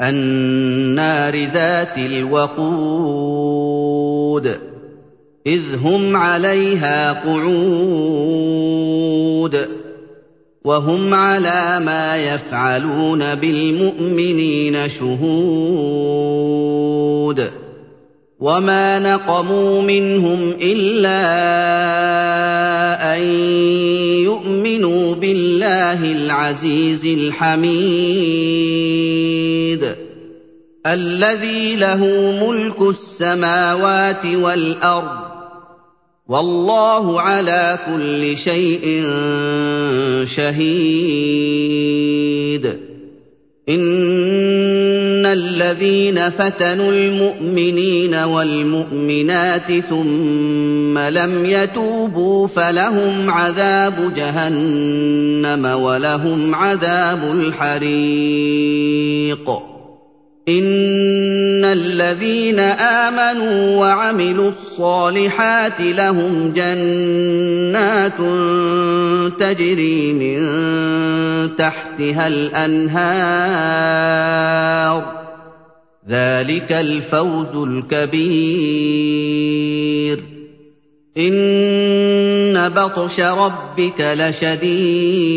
النار ذات الوقود إذ هم عليها قعود وهم على ما يفعلون بالمؤمنين شهود. وما نقموا منهم إلا أن بالله العزيز الحميد الذي له ملك السماوات والأرض والله على كل شيء شهيد الذين فتنوا المؤمنين والمؤمنات ثم لم يتوبوا فلهم عذاب جهنم ولهم عذاب الحريق. إن الذين آمنوا وعملوا الصالحات لهم جنات تجري من تحتها الأنهار. ذلك الفوز الكبير ان بطش ربك لشديد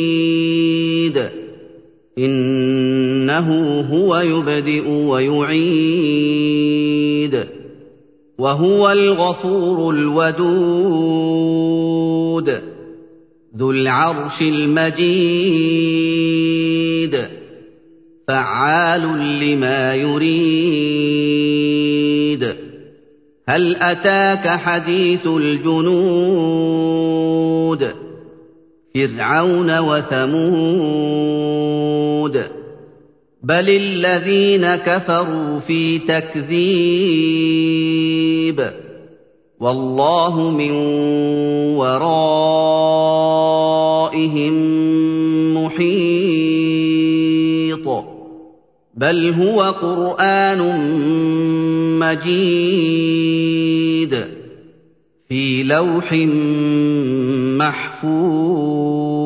إِنَّهُ هُوَ يُبْدِئُ وَيُعِيدُ وَهُوَ الْغَفُورُ الْوَدُودُ ذُو الْعَرْشِ الْمَجِيدُ فَعَّالٌ لِّمَا يُرِيدُ. هَلْ أَتَاكَ حَدِيثُ الْجُنُودِ؟ فِرْعَوْنَ وَثَمُودَ. بَلِ الَّذِينَ كَفَرُوا فِي تَكْذِيبٍ. وَاللَّهُ مِن وَرَائِهِم. مُّحِيطٌ بَلْ هُوَ قُرْآنٌ مَّجِيدٌ فِي لَوْحٍ مَّحْفُوظٍ.